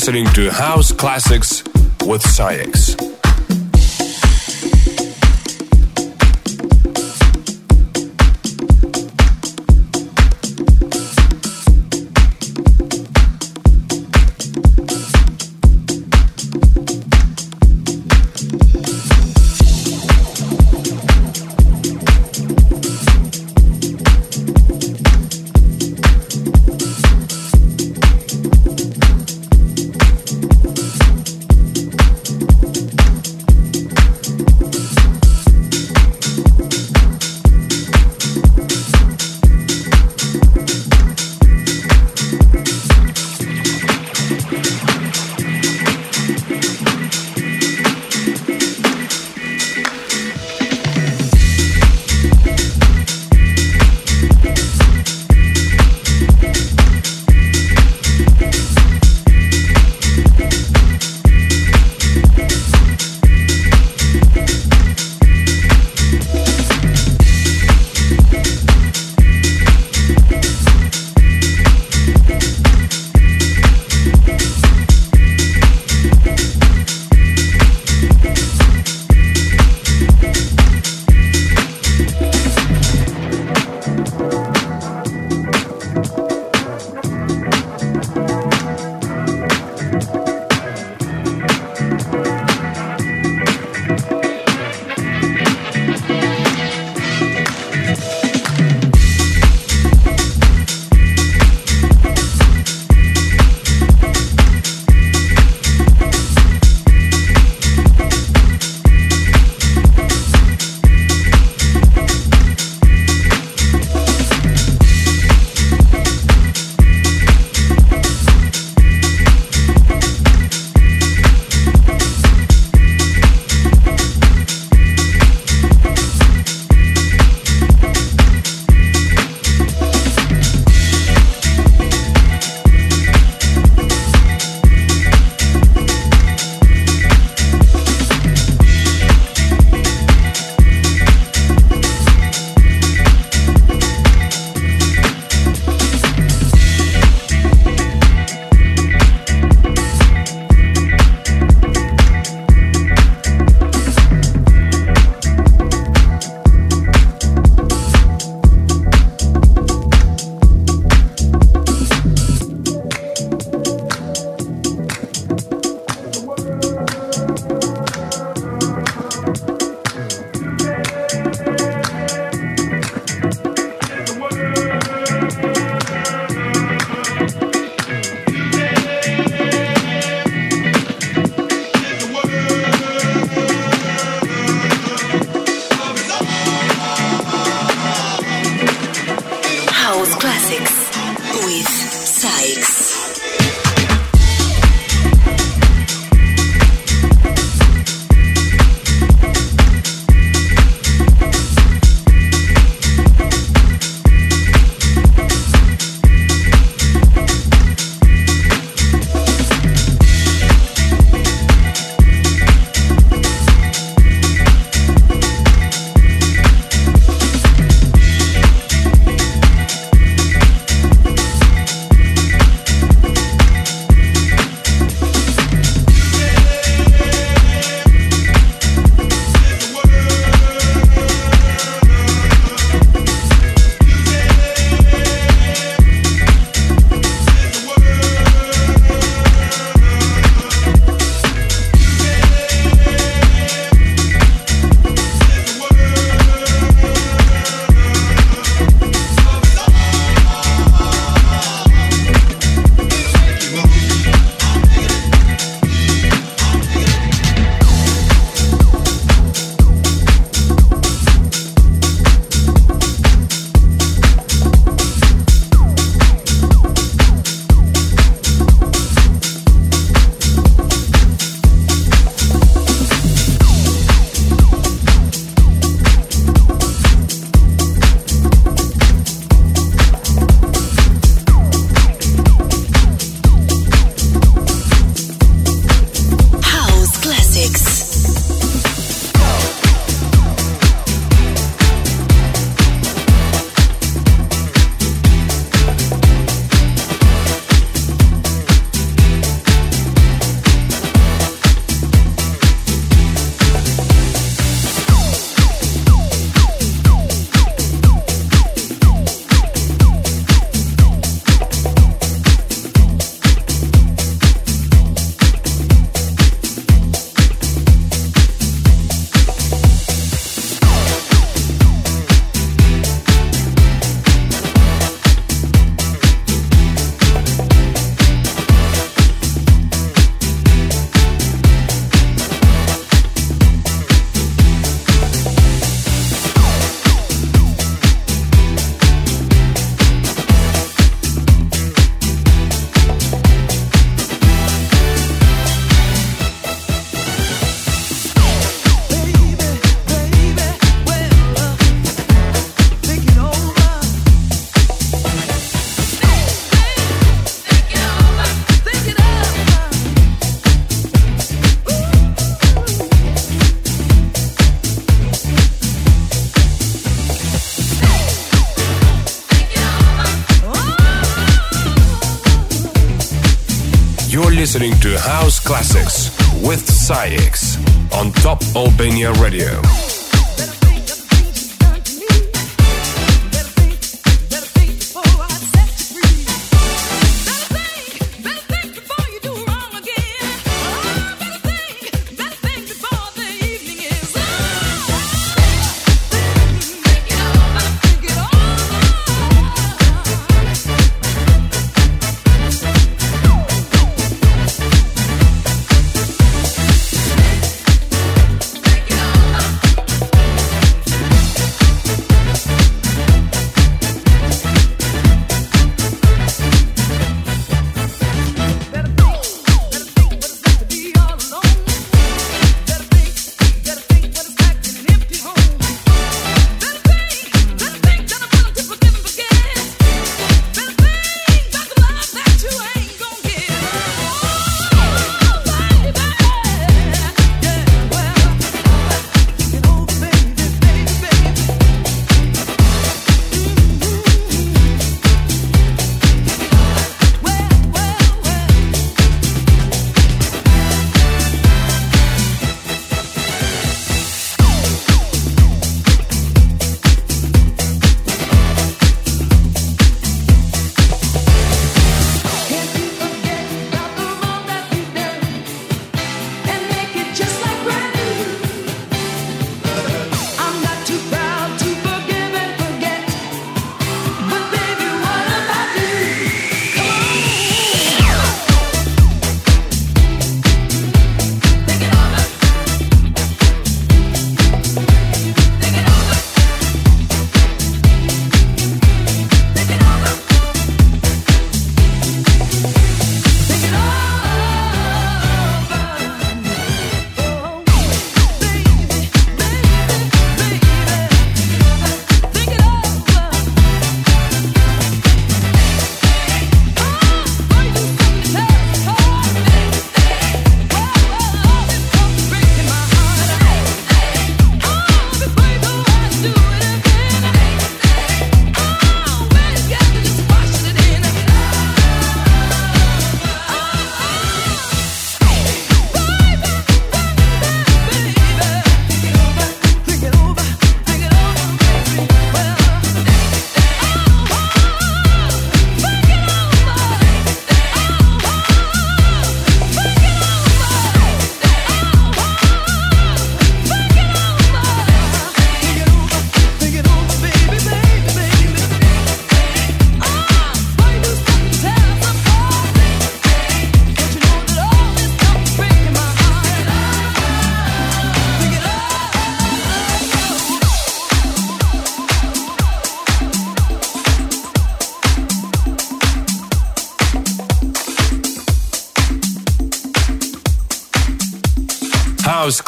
Listening to House Classics with SAIX. Albania Radio.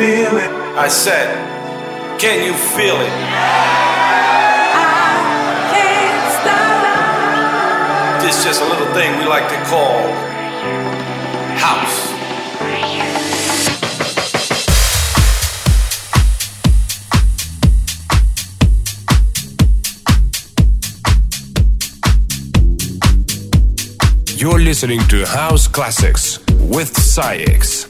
This feeling. I said, can you feel it? I can't stop. Just a little thing we like to call house. You're listening to House Classics with SAIX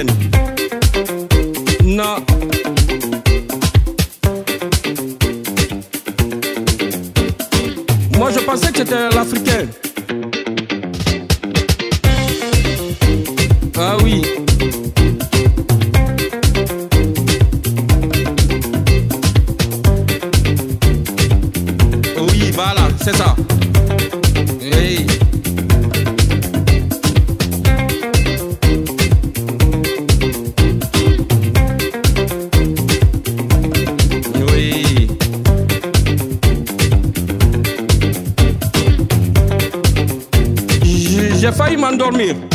weekend. Nah. Moi je pensais que c'était l'africain. Ah oui. Oui, voilà, c'est ça. dormir.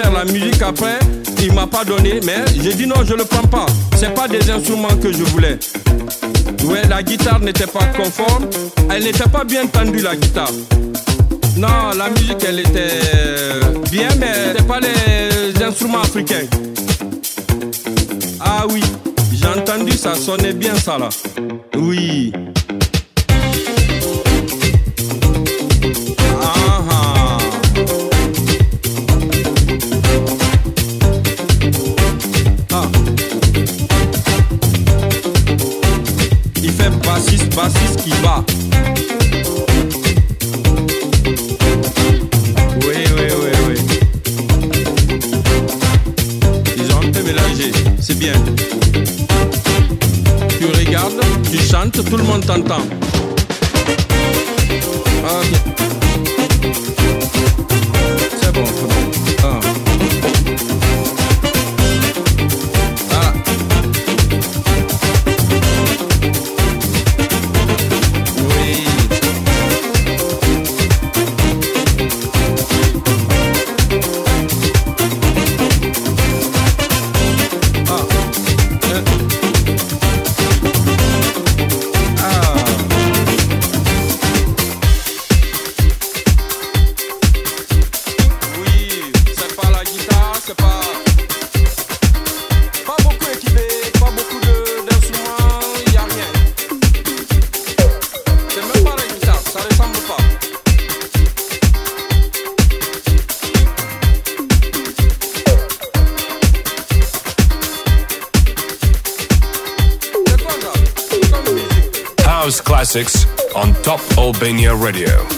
Faire la musique après, il m'a pas donné, mais j'ai dit non, je le prends pas. C'est pas des instruments que je voulais. Ouais, la guitare n'était pas conforme, elle n'était pas bien tendue la guitare. Non, la musique elle était bien, mais c'était pas les instruments africains. Ah oui, j'ai entendu ça sonnait bien ça là. Oui. Chantes, Albania Radio.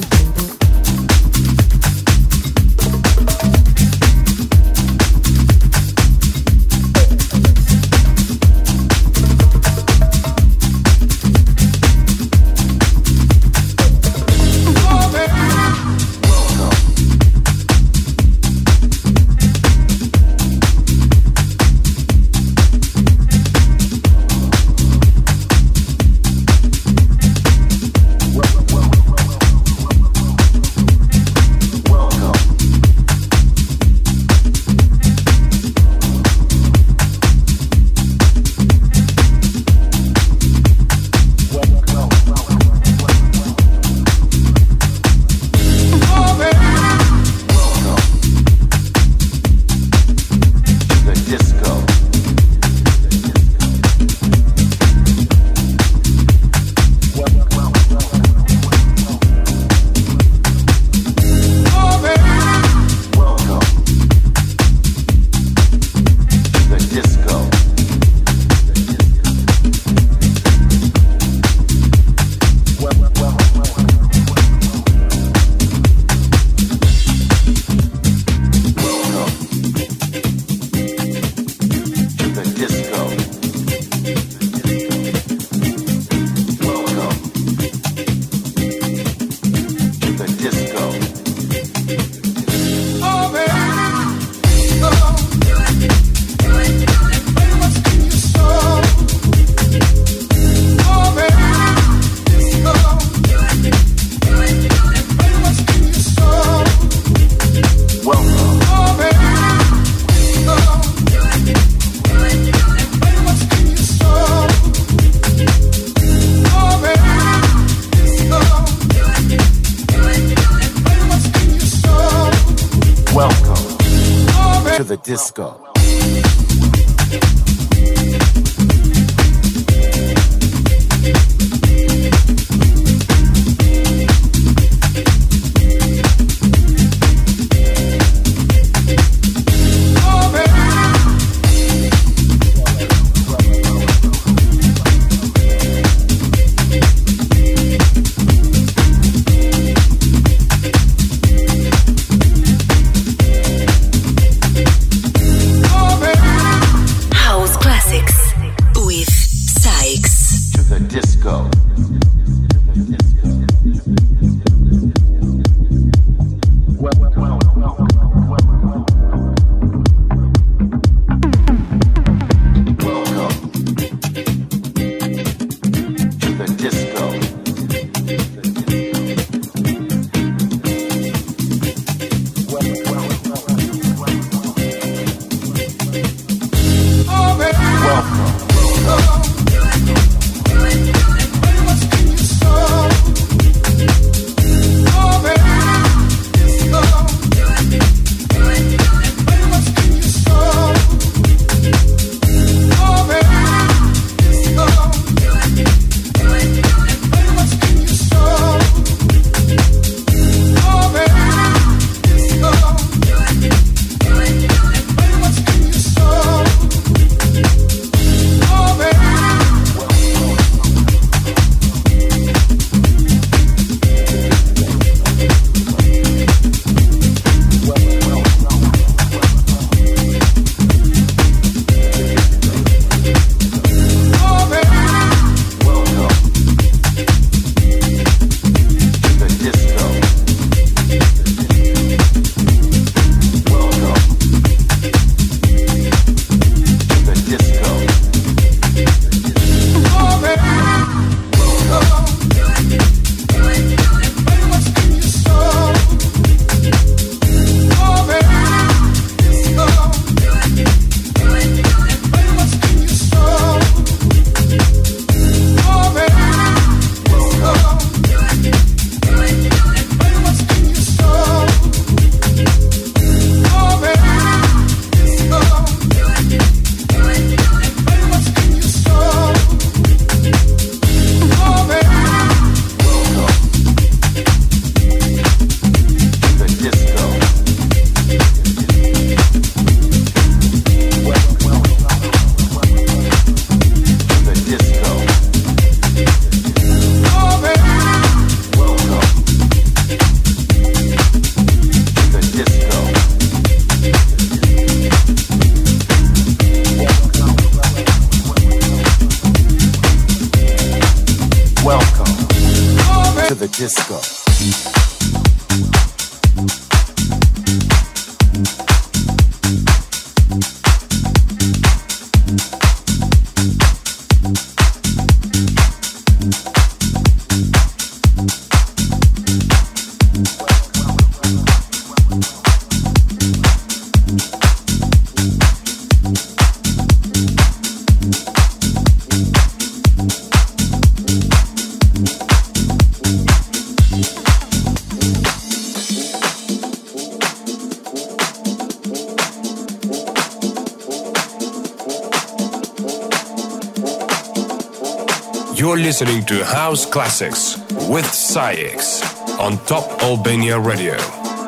Listening to House Classics with SAIX on Top Albania Radio.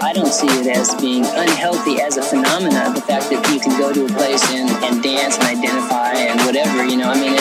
I don't see it as being unhealthy as a phenomenon. The fact that you can go to a place and, and dance and identify and whatever, you know, I mean,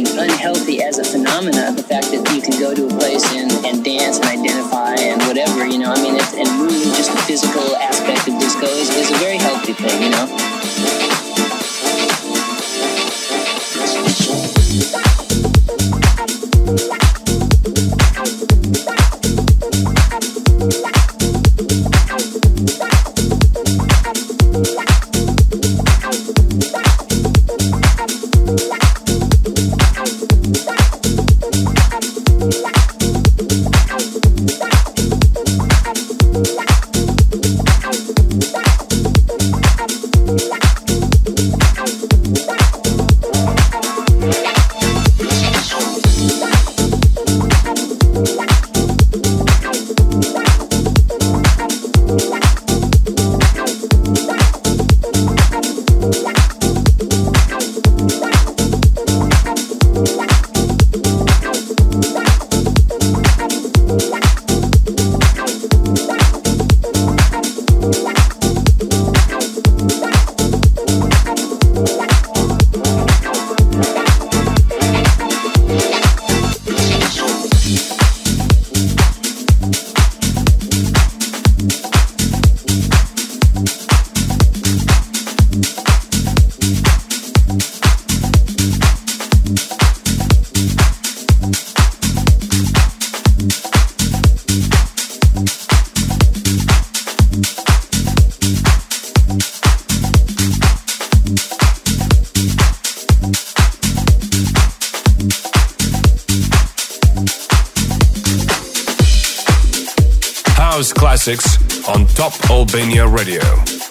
it's, and and dance and identify and whatever, you know, I mean, and move, just the physical aspect of disco is, is a very healthy thing, you know. Albania Radio.